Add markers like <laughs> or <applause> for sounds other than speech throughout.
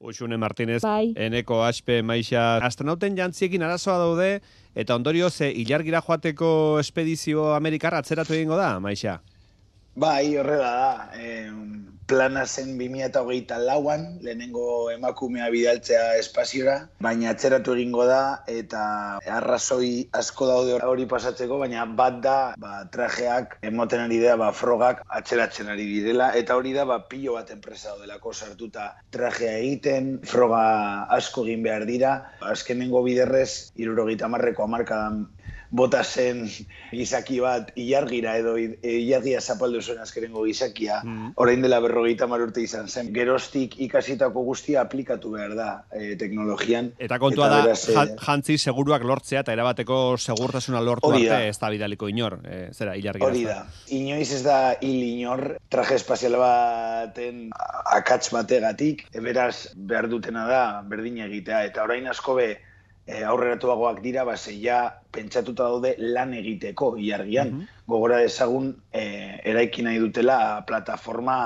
Uxune Martinez, Bai. eneko aspe maixa. Astronauten jantziekin arazoa daude, eta ondorio ze ilargira joateko espedizio Amerikar atzeratu egingo da, maixa? Bai, horrela da. E, plana zen 2008 lauan, lehenengo emakumea bidaltzea espaziora, baina atzeratu egingo da, eta arrazoi asko daude hori pasatzeko, baina bat da, ba, trajeak emoten ari dira, ba, frogak atzeratzen ari direla, eta hori da, ba, pilo bat enpresa daudelako sartuta trajea egiten, froga asko egin behar dira, azkenengo biderrez, irurogeita marreko amarkadan bota zen gizaki bat ilargira edo ilargia zapaldu zuen azkerengo gizakia, Mm. orain dela berrogeita hamar urte izan zen. Geroztik ikasitako guztia aplikatu behar da e, teknologian. Eta kontua Eta da, beraz, eh, jan- jantzi seguruak lortzea eta erabateko segurtasuna lortu arte ez da bidaliko inor. E, zera, ilargira. Hori da. Inoiz ez da hil inor traje espazial baten akats bategatik, beraz behar dutena da berdina egitea. Eta orain asko be e, aurreratuagoak dira, ba, ja pentsatuta daude lan egiteko ilargian. Mhm. Gogora dezagun e, eraiki nahi dutela plataforma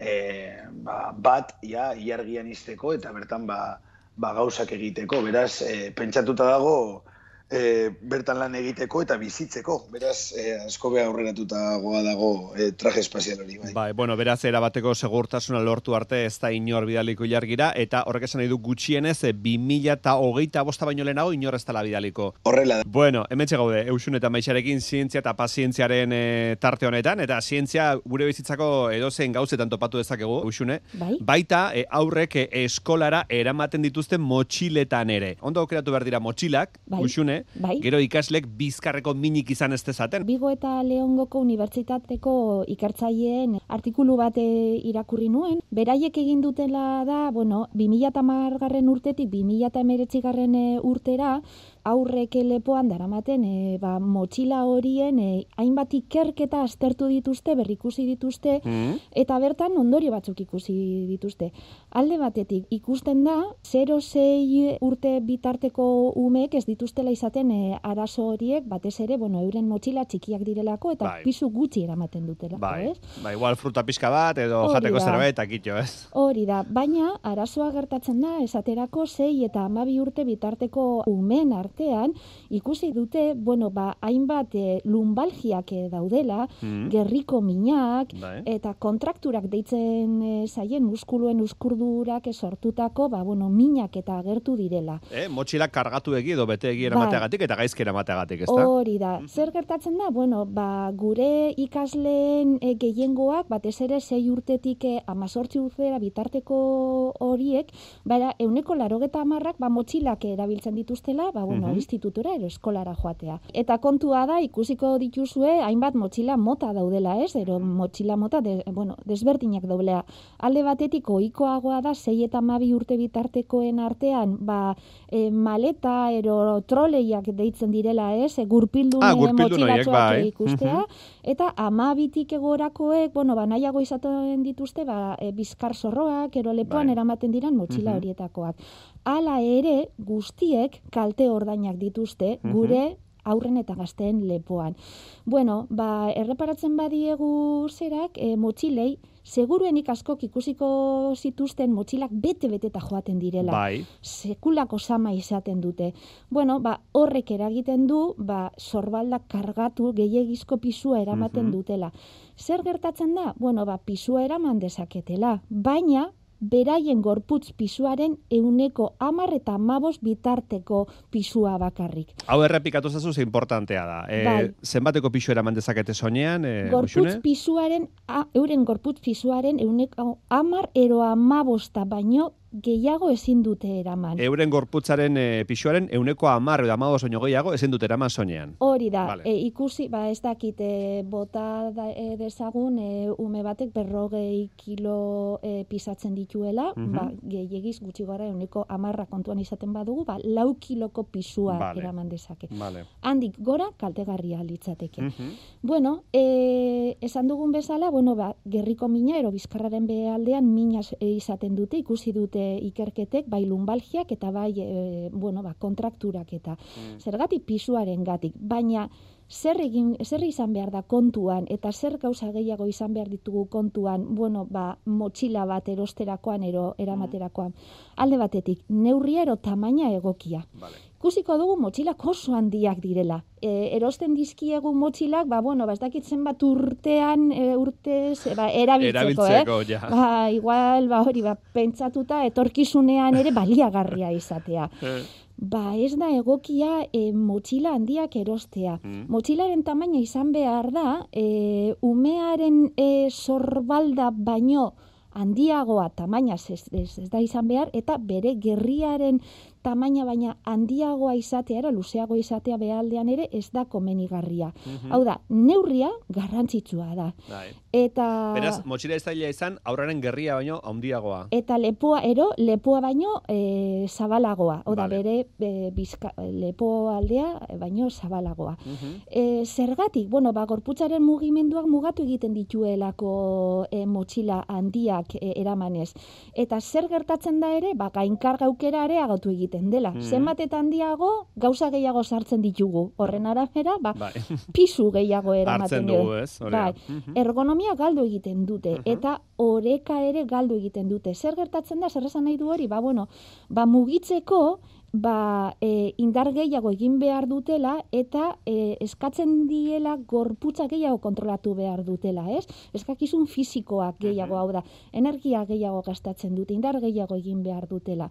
e, ba, bat ja, ilargian izteko eta bertan ba, ba, gauzak egiteko. Beraz, e, pentsatuta dago e, bertan lan egiteko eta bizitzeko. Beraz, e, asko be aurreratutagoa dago e, traje espazial hori. Bai. Bai, bueno, beraz, erabateko segurtasuna lortu arte ez da inor bidaliko ilargira, eta horrek esan nahi du gutxienez, e, 2000 eta hogeita bosta baino lehenago inor ez dela bidaliko. Horrela da. Bueno, hemen gaude, Eusun eta Maixarekin zientzia eta pazientziaren e, tarte honetan, eta zientzia gure bizitzako edozein gauzetan topatu dezakegu, Eusune. Bai. Baita, e, aurrek e, eskolara eramaten dituzten motxiletan ere. Ondo aukeratu behar dira motxilak, Bai. Eusune, Bai. gero ikaslek bizkarreko minik izan ez dezaten. Bigo eta Leongoko Unibertsitateko ikertzaileen artikulu bat eh, irakurri nuen. Beraiek egin dutela da, bueno, 2010 garren urtetik 2019 garren eh, urtera, aurrek lepoan daramaten e, ba, motxila horien e, hainbat ikerketa aztertu dituzte, berrikusi dituzte, Mm? eta bertan ondorio batzuk ikusi dituzte. Alde batetik ikusten da 0-6 urte bitarteko umeek ez dituztela izaten e, arazo horiek batez ere, bueno, euren motxila txikiak direlako eta Bai. pisu gutxi eramaten dutela, Bai, ez? ba, igual fruta pixka bat, edo Hori jateko da. zerbait, eta kitxo, ez? Hori da, baina arazoa gertatzen da esaterako 6 eta 12 urte bitarteko umen artean ikusi dute, bueno, ba hainbat e, lumbalgiak eh, daudela, Mm. gerriko minak Bai. eta kontrakturak deitzen e, zaien muskuluen uskurdurak sortutako, ba bueno, minak eta agertu direla. Eh, motxilak kargatu egi edo bete egi Bai. eramateagatik eta gaizki eramateagatik, ez da? Hori da. Zer gertatzen da? Bueno, ba, gure ikasleen e, gehiengoak, batez ere sei urtetik e, amazortzi urtera bitarteko horiek, bara, euneko larogeta amarrak, ba, motxilak erabiltzen dituztela, ba, bueno, Mhm. institutura ero eskolara joatea. Eta kontua da, ikusiko dituzue, hainbat motxila mota daudela, ez? Ero motxila mota, de, bueno, desberdinak daudela. Alde batetik, ohikoagoa da, sei eta mabi urte bitartekoen artean, ba, e, maleta, ero troleiak deitzen direla, ez? E, gurpildun Ah, gurpildun horiek, bai. ikustea. Eta amabitik egorakoek, bueno, ba, nahiago izaten dituzte, ba, e, bizkar zorroak, ero lepoan Bai. eramaten diran motxila Mhm. horietakoak. Hala ere, guztiek kalte ordainak dituzte, Mhm. gure aurren eta gazteen lepoan. Bueno, ba, erreparatzen badiegu zerak, e, motxilei, seguruenik askok ikusiko zituzten motxilak bete-beteta joaten direla Bai. sekulako sama izaten dute. Bueno, ba, horrek eragiten du, ba, sorbaldak kargatu gehiagizko pisua eramaten Mhm. dutela. Zer gertatzen da? Bueno, ba, pisua eraman dezaketela, baina beraien gorputz pisuaren euneko amar eta amabos bitarteko pisua bakarrik. Hau errepikatu zazu ze importantea da. E, Bai. Zenbateko pisu eraman dezakete soinean, e, gorputz pisuaren, a, euren gorputz pisuaren euneko amar ero amabosta baino gehiago ezin dute eraman. Euren gorputzaren e, pisuaren euneko amar edo amago soño gehiago ezin dut eraman soinean. Hori da, Vale. e, ikusi, ba ez dakit, e, bota da, e, dezagun e, ume batek berrogei kilo e, pisatzen dituela, Mhm. ba, gehiagiz gutxi gara euneko amarra kontuan izaten badugu, ba, lau kiloko pisua Vale. eraman dezake. Vale. Handik gora kaltegarria litzateke. Mhm. Bueno, e, esan dugun bezala, bueno, ba, gerriko mina, ero bizkarraren behaldean mina e, izaten dute, ikusi dute ikerketek, bai lumbalgiak eta bai, e, bueno, ba, kontrakturak eta Mm. zergatik pisuaren gatik, baina zer egin zer izan behar da kontuan eta zer gauza gehiago izan behar ditugu kontuan, bueno, ba, motxila bat erosterakoan ero eramaterakoan. Alde batetik, neurria ero tamaina egokia. Vale. Ikusiko dugu motxilak oso handiak direla. E, erosten dizkiegu motxilak, ba, bueno, ba, ez dakit zenbat urtean, e, urtez, e, ba, erabiltzeko, Erabiltzeko, eh? ja. Ba, igual, ba, hori, ba, pentsatuta, etorkizunean ere baliagarria izatea. <laughs> Eh, Ba, ez da egokia e, motxila handiak erostea. Mm. Motxilaren tamaina izan behar da, e, umearen e, sorbalda baino handiagoa tamaina ez, ez, ez da izan behar, eta bere gerriaren tamaina baina handiagoa izatea, era luzeago izatea behaldean ere ez da komenigarria. Mhm. Hau da, neurria garrantzitsua da. Bai. Eta... Beraz, motxila izaila izan, aurraren gerria baino handiagoa. Eta lepoa, ero, lepoa baino e, zabalagoa. Hau da, Vale. bere e, bizka, lepo aldea e, baino zabalagoa. Mhm. E, zergatik, bueno, ba, gorputzaren mugimenduak mugatu egiten dituelako e, motxila handiak e, eramanez. Eta zer gertatzen da ere, ba, gainkarga aukera areagotu egiten dela. Mhm. Zenbat eta handiago, gauza gehiago sartzen ditugu. Horren arabera, ba, Bai. <laughs> pisu gehiago <laughs> eramaten dugu. ez? Bai, Mhm. ergonomia galdu egiten dute Mhm. eta oreka ere galdu egiten dute. Zer gertatzen da, zer esan nahi du hori? Ba, bueno, ba, mugitzeko ba, e, indar gehiago egin behar dutela eta e, eskatzen diela gorputza gehiago kontrolatu behar dutela, ez? Eskakizun fisikoak gehiago, Mhm. hau da, energia gehiago gastatzen dute, indar gehiago egin behar dutela.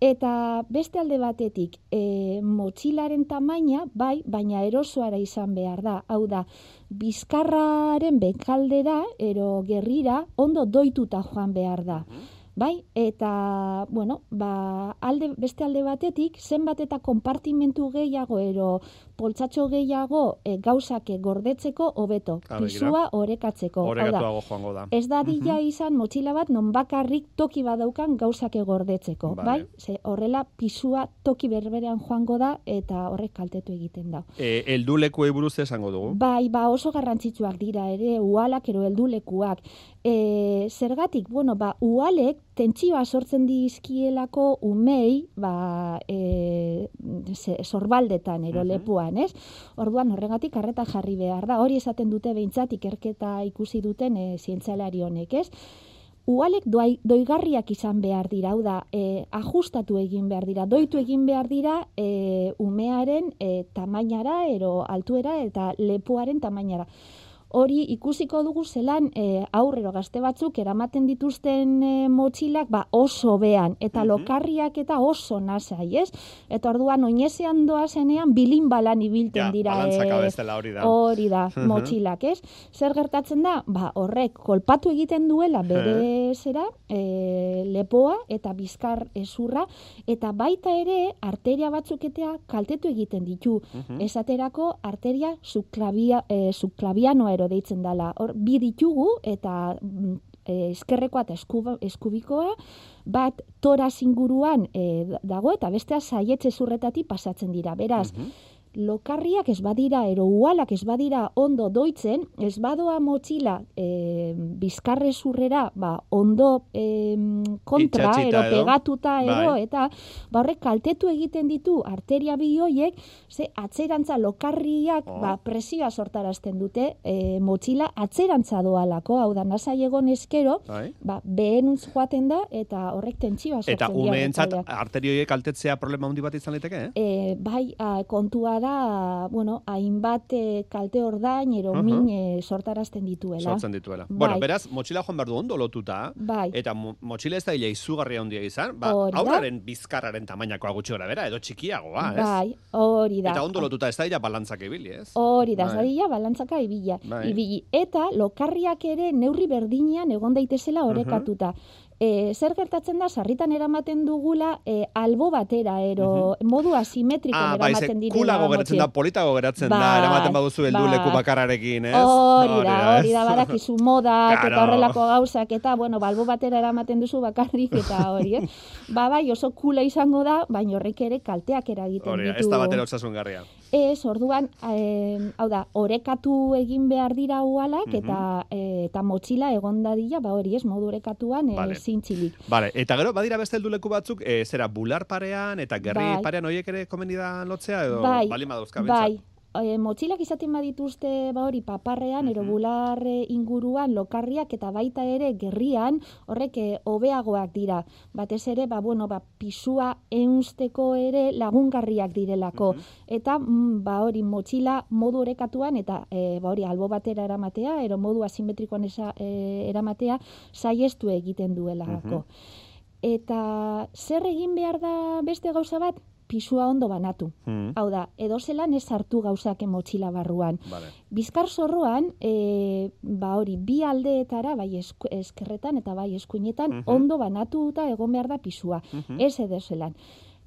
Eta beste alde batetik, e, motxilaren tamaina, bai, baina erosoara izan behar da, hau da, bizkarraren bekaldera, ero gerrira, ondo doituta joan behar da. Bai, eta, bueno, ba, alde, beste alde batetik, zenbat eta konpartimentu gehiago, ero poltsatxo gehiago e, gauzak gordetzeko hobeto, pisua orekatzeko. Hau da, Horregatuago joango da. Ez da dila izan motxila bat non bakarrik toki badaukan gauzak gordetzeko, Vale. bai? Ze horrela pisua toki berberean joango da eta horrek kaltetu egiten da. E, eldulekuei buruz esango dugu. Bai, ba oso garrantzitsuak dira ere ualak ero heldulekuak. E, zergatik, bueno, ba ualek tentsioa sortzen dizkielako umei, ba e, ze- sorbaldetan ero lepuan, ez? Orduan horregatik harreta jarri behar da. Hori esaten dute behintzat ikerketa ikusi duten e, zientzialari honek, ez? Ualek doi, doigarriak izan behar dira, hau da, e, ajustatu egin behar dira, doitu egin behar dira e, umearen e, tamainara, ero altuera eta lepoaren tamainara. Hori ikusiko dugu zelan e, aurrero gazte batzuk eramaten dituzten e, motxilak ba, oso bean, eta Mhm. lokarriak eta oso nasai, ez? Eta orduan oinezean doa zenean bilin balan ibilten Ja, dira. e, hori da. Hori da, motxilak, ez? Zer gertatzen da? Ba, horrek kolpatu egiten duela bere zera, e, lepoa eta bizkar ezurra, eta baita ere arteria batzuketea kaltetu egiten ditu. Mhm. Esaterako arteria subclavia, e, subclavianoa ero deitzen dela. Hor, bi ditugu eta mm, eskerrekoa eta eskuba, eskubikoa, bat toraz inguruan e, dago eta bestea saietze zurretatik pasatzen dira. Beraz, Mhm. Lokarriak ez badira, ero ualak ez badira ondo doitzen, ez badoa motxila e, bizkarre zurrera, ba, ondo e, kontra, ero edo. pegatuta, ero, Bai. eta ba, horrek kaltetu egiten ditu arteria bi hoiek, ze atzerantza lokarriak Oh. ba, presioa sortarazten dute e, motxila atzerantza doalako, hau da, nasai egon eskero, Bai. ba, behenuntz joaten da, eta horrek tentsioa sortzen Eta umeentzat arterioiek kaltetzea problema handi bat izan liteke, eh? E, bai, a, kontua da, bueno, hainbat e, kalte ordain, ero Aha. min e, sortarazten dituela. Sortzen dituela. Bai. Bueno, beraz, motxila joan behar du ondo lotuta, Bai, eta mo- motxila ez da hile izugarria handia izan, ba, Hori da. aurraren bizkarraren tamainakoa gutxi gora bera, edo txikiagoa, ez? bai, hori da. Eta ondo lotuta ez da dira balantzak ibili, ez? Hori da, ez Bai. dadila balantzaka ibila. Bai. ibili. Eta lokarriak ere neurri berdinean egon daitezela orekatuta. E, zer gertatzen da, sarritan eramaten dugula e, albo batera, ero modu asimetriko Ah, bai, eramaten direla. kulago geratzen da, politago geratzen da, Bai, eramaten baduzu heldu leku bai. bakarrarekin, ez? Hori da, hori da, badakizu modak Claro. eta horrelako gauzak, eta, bueno, balbo batera eramaten duzu bakarrik, eta hori, eh? <laughs> Ba, bai, oso kula izango da, baina horrek ere kalteak eragiten Hori da, ditu. ez da batera osasungarria. Ez, orduan, eh, hau da, orekatu egin behar dira ualak, Mhm. eta, eh, eta motxila egon dadila, ba hori ez, modu orekatuan, eh, Vale. zintzilik. Vale, eta gero, badira beste helduleku batzuk, e, zera, bular parean eta gerri Bai. parean horiek ere komeni lotzea, edo Bai, balin badauzka Bai, e, motxilak izaten badituzte ba hori paparrean, ero Mhm. bular e, inguruan, lokarriak eta baita ere gerrian, horrek e, hobeagoak dira. Batez ere, ba, bueno, ba, pisua eunsteko ere lagungarriak direlako. Mhm. Eta, mm, ba hori, motxila modu orekatuan, eta e, ba hori, albo batera eramatea, ero modu asimetrikoan esa, e, eramatea, saiestu egiten duelako. Eta zer egin behar da beste gauza bat? Pisua ondo banatu. Mm. Hau da, edo zelan ez hartu gauzak motxila barruan. Vale. Bizkar zorroan, e, ba hori, bi aldeetara, bai esku, eskerretan eta bai eskuinetan, Mhm. ondo banatuta egon behar da pisua. Mhm. Ez edo zelan.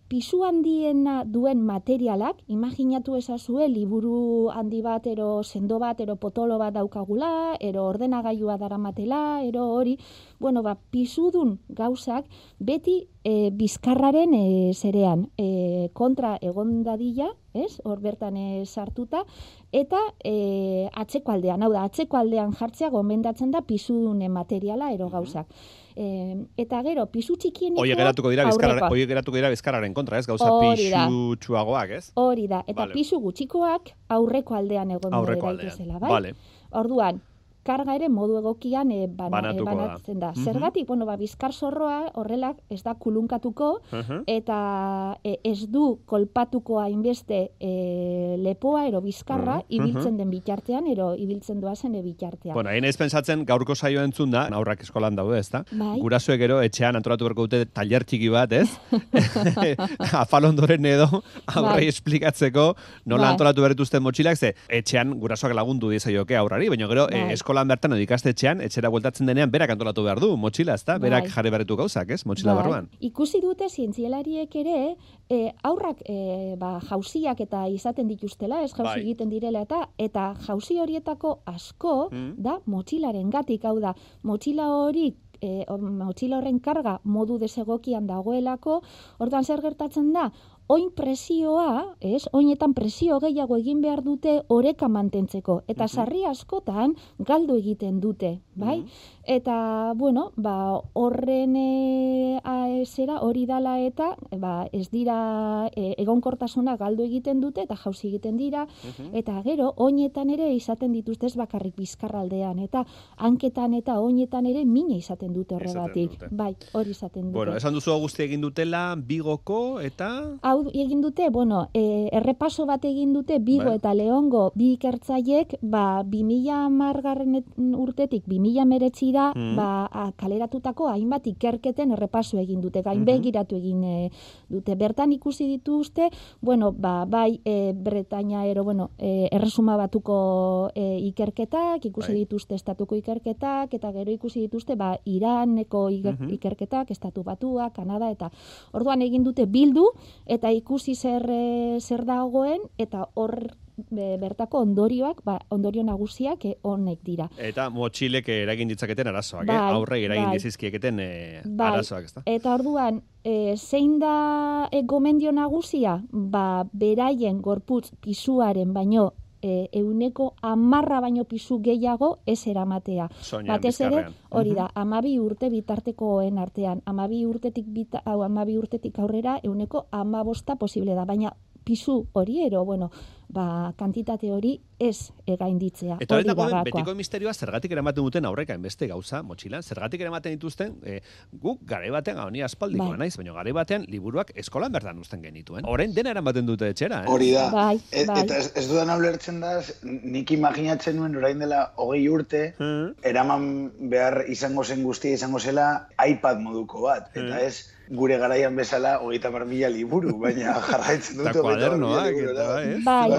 Pisu handiena duen materialak, imaginatu ezazue liburu handi bat, ero sendo bat, ero potolo bat daukagula, ero ordenagailua daramatela, ero hori, bueno, ba, pisudun gauzak beti e, bizkarraren e, zerean. E, kontra egon dadila, ez? Hor bertan e, sartuta, eta e, atzeko aldean, hau da, atzeko aldean jartzea gomendatzen da pisudun materiala ero gauzak. E, eta gero, pisu txikienikoak Oie geratuko dira aurrekoak. oie geratuko dira bizkarraren kontra, ez? Gauza Hori da. pixutsuagoak, ez? Hori da, eta Vale. pisu gutxikoak aurreko aldean egon Aurreko aldean. bai? Vale. Orduan, karga ere modu egokian e, bana, e, Banatuko da. banatzen da. Mhm. Zergatik, bueno, ba, bizkar zorroa horrela ez da kulunkatuko Mhm. eta e, ez du kolpatuko hainbeste e, lepoa ero bizkarra Mhm, ibiltzen den bitartean ero ibiltzen doazen e bitartean. Bueno, hain ez pensatzen gaurko saio entzun da, aurrak eskolan daude, ezta? Bai. Gurasoek gero etxean antolatu berko dute taller txiki bat, ez? <laughs> <laughs> Afalondoren edo aurrei Bai. esplikatzeko nola Bai. antolatu bertuzten motxilak, ze etxean gurasoak lagundu diezaioke aurrari, baina gero eh, Bai. Eskolan bertan edo ikastetxean, etxera bueltatzen denean berak antolatu behar du motxila, ezta? Berak Bai. jarri berretu gauzak, ez? Motxila Bai, barruan. Ikusi dute zientzialariek ere, e, aurrak e, ba, jauziak eta izaten dituztela, ez jauzi Bai. egiten direla eta eta jauzi horietako asko Mm. da motxilaren gatik, hau da, motxila hori e, motxila horren karga modu desegokian dagoelako, orduan zer gertatzen da, oin presioa, ez, oinetan presio gehiago egin behar dute oreka mantentzeko, eta Mhm. sarri askotan galdu egiten dute, bai? Mhm. Eta, bueno, ba, horren e, zera hori dala eta ba, ez dira e, egonkortasuna galdu egiten dute eta jauzi egiten dira, Mhm. eta gero oinetan ere izaten dituzte ez bakarrik bizkarraldean, eta hanketan eta oinetan ere mina izaten dute horregatik. Bai, hori izaten dute. Bueno, esan duzu guzti egin dutela, bigoko eta... Hau egin dute, bueno, e, errepaso bat egin dute Bigo Bai. eta Leongo bi ikertzaiek, ba 2010 margarren urtetik 2019 da, Mhm. ba kaleratutako hainbat ikerketen errepaso egin dute, gain Mhm. begiratu egin e, dute. Bertan ikusi dituzte, bueno, ba bai e, Bretaña ero, bueno, e, erresuma batuko e, ikerketak, ikusi Bai. dituzte estatuko ikerketak eta gero ikusi dituzte ba Iraneko iker- Mhm. ikerketak, estatu batua, Kanada eta Orduan egin dute bildu eta ikusi zer e, zer dagoen eta hor be, bertako ondorioak, ba, ondorio nagusiak e, honek dira. Eta motxilek eragin ditzaketen arazoak, eh? Bai, Aurre eragin bai. dizizkieketen eh, Bai. arazoak, ezta? Eta orduan, e, zein da e, gomendio nagusia? Ba, beraien gorputz pisuaren baino e, euneko amarra baino pisu gehiago ez eramatea. Soinean, Batez ere, hori Mhm. da, amabi urte bitartekoen artean. Amabi urtetik, bita, amabi urtetik aurrera, euneko amabosta posible da. Baina pisu hori ero, bueno, ba, kantitate hori ez egainditzea. Eta hori da betiko misterioa zergatik eramaten duten aurreka enbeste gauza motxilan, zergatik eramaten dituzten e, guk gare batean hau ni aspaldikoa Bai. naiz, baina gare batean liburuak eskolan bertan uzten genituen. Orain dena eramaten dute etxera, eh? Hori da. Bai, E- bai. Eta ez, ez dudan ulertzen da, nik imaginatzen nuen orain dela hogei urte, Hmm. eraman behar izango zen guztia izango zela iPad moduko bat. Eta ez gure garaian bezala hogeita mar mila liburu, baina <laughs> jarraitzen dute Eta hogeita mar mila kuadernoak, eta bai,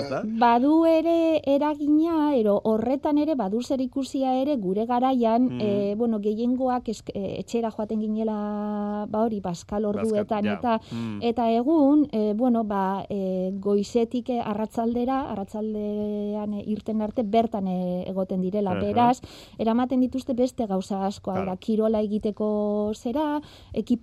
ez da? Badu ere eragina, ero horretan ere badu zer ikusia ere gure garaian, Mm. e, bueno, gehiengoak esk, e, etxera joaten ginela, ba hori, baskal orduetan, ja. eta Mm. Eta egun, e, bueno, ba, e, goizetik arratzaldera, arratzaldean e, irten arte bertan e, egoten direla. Aha. Beraz, eramaten dituzte beste gauza asko, Claro. kirola egiteko zera,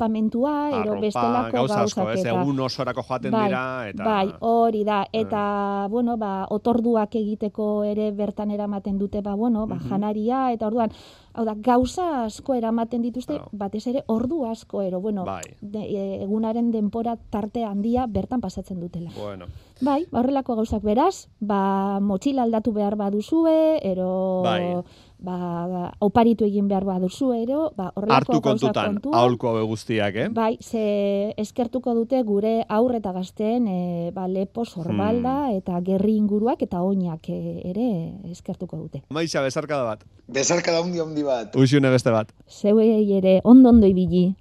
ekipamentua, ero Arropa, bestelako gauza asko, gauzak eta... egun osorako joaten bai, dira, eta... Bai, hori da, eta, bueno, ba, otorduak egiteko ere bertan eramaten dute, ba, bueno, ba, Mhm. janaria, eta orduan, hau da, gauza asko eramaten dituzte, Claro. batez ere ordu asko, ero, bueno, Bai. de, e, egunaren denpora tarte handia bertan pasatzen dutela. Bueno, Bai, ba, horrelako gauzak beraz, ba, motxila aldatu behar baduzue, ero, Bai. Ba, oparitu egin behar baduzue, ero, ba, horrelako hartu gauzak kontutan, kontuan. aholku hau guztiak, eh? Bai, ze eskertuko dute gure aurre eta gazteen e, ba, lepo sorbalda Hmm. eta gerri inguruak eta oinak e, ere eskertuko dute. Maixa, bezarkada bat. Bezarka da hundi handi bat. Uxune beste bat. Zeuei ere ondo ondo ibili.